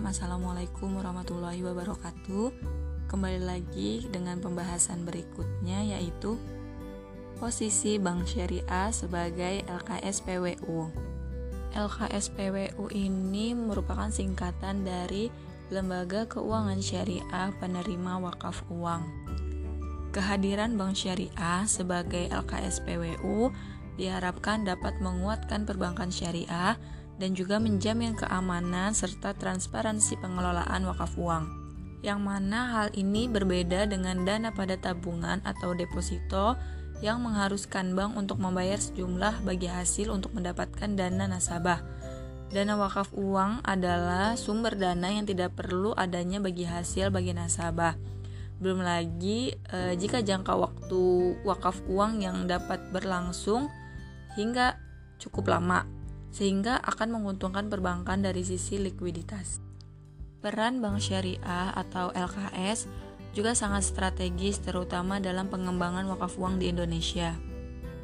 Bismillahirrahmanirrahim Assalamualaikum warahmatullahi wabarakatuh. Kembali lagi dengan pembahasan berikutnya yaitu Posisi Bank Syariah sebagai LKSPWU LKSPWU ini merupakan singkatan dari Lembaga Keuangan Syariah Penerima Wakaf Uang. Kehadiran Bank Syariah sebagai LKSPWU diharapkan dapat menguatkan perbankan syariah dan juga menjamin keamanan serta transparansi pengelolaan wakaf uang. Yang mana hal ini berbeda dengan dana pada tabungan atau deposito yang mengharuskan bank untuk membayar sejumlah bagi hasil untuk mendapatkan dana nasabah. Dana wakaf uang adalah sumber dana yang tidak perlu adanya bagi hasil bagi nasabah. Belum lagi e, jika jangka waktu wakaf uang yang dapat berlangsung hingga cukup lama sehingga akan menguntungkan perbankan dari sisi likuiditas. Peran bank syariah atau LKS juga sangat strategis terutama dalam pengembangan wakaf uang di Indonesia.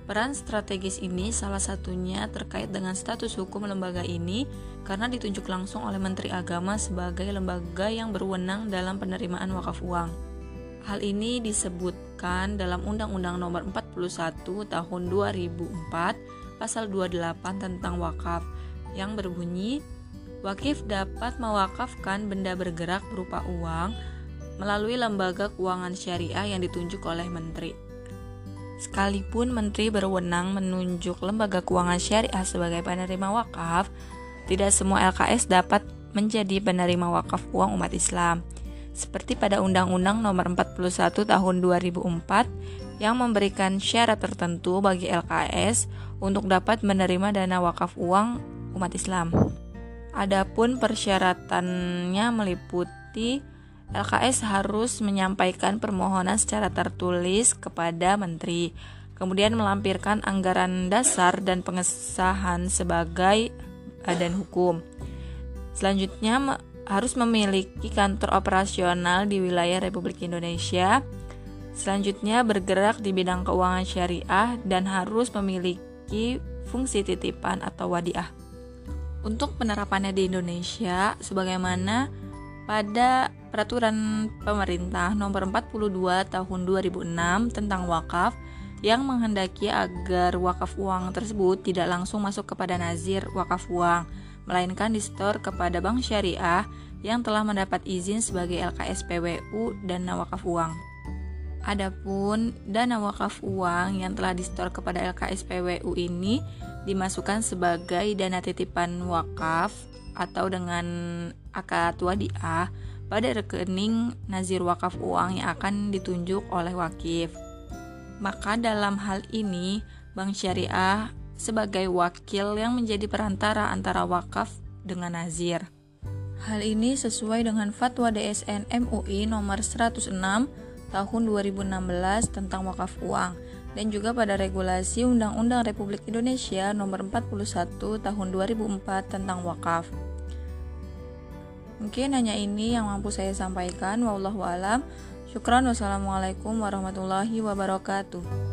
Peran strategis ini salah satunya terkait dengan status hukum lembaga ini karena ditunjuk langsung oleh Menteri Agama sebagai lembaga yang berwenang dalam penerimaan wakaf uang. Hal ini disebutkan dalam Undang-Undang Nomor 41 Tahun 2004 pasal 28 tentang wakaf yang berbunyi wakif dapat mewakafkan benda bergerak berupa uang melalui lembaga keuangan syariah yang ditunjuk oleh menteri. Sekalipun menteri berwenang menunjuk lembaga keuangan syariah sebagai penerima wakaf, tidak semua LKS dapat menjadi penerima wakaf uang umat Islam. Seperti pada Undang-Undang Nomor 41 Tahun 2004 yang memberikan syarat tertentu bagi LKS untuk dapat menerima dana wakaf uang umat Islam. Adapun persyaratannya meliputi LKS harus menyampaikan permohonan secara tertulis kepada menteri, kemudian melampirkan anggaran dasar dan pengesahan sebagai badan hukum. Selanjutnya harus memiliki kantor operasional di wilayah Republik Indonesia Selanjutnya bergerak di bidang keuangan syariah dan harus memiliki fungsi titipan atau wadiah. Untuk penerapannya di Indonesia sebagaimana pada peraturan pemerintah nomor 42 tahun 2006 tentang wakaf yang menghendaki agar wakaf uang tersebut tidak langsung masuk kepada nazir wakaf uang, melainkan disetor kepada bank syariah yang telah mendapat izin sebagai LKSPWU dan wakaf uang. Adapun dana wakaf uang yang telah disetor kepada LKSPWU ini dimasukkan sebagai dana titipan wakaf atau dengan akad wadiah pada rekening nazir wakaf uang yang akan ditunjuk oleh wakif. Maka dalam hal ini Bank Syariah sebagai wakil yang menjadi perantara antara wakaf dengan nazir. Hal ini sesuai dengan fatwa DSN MUI nomor 106 tahun 2016 tentang wakaf uang dan juga pada regulasi Undang-Undang Republik Indonesia nomor 41 tahun 2004 tentang wakaf. Mungkin hanya ini yang mampu saya sampaikan. Wallahu alam. Syukran wassalamualaikum warahmatullahi wabarakatuh.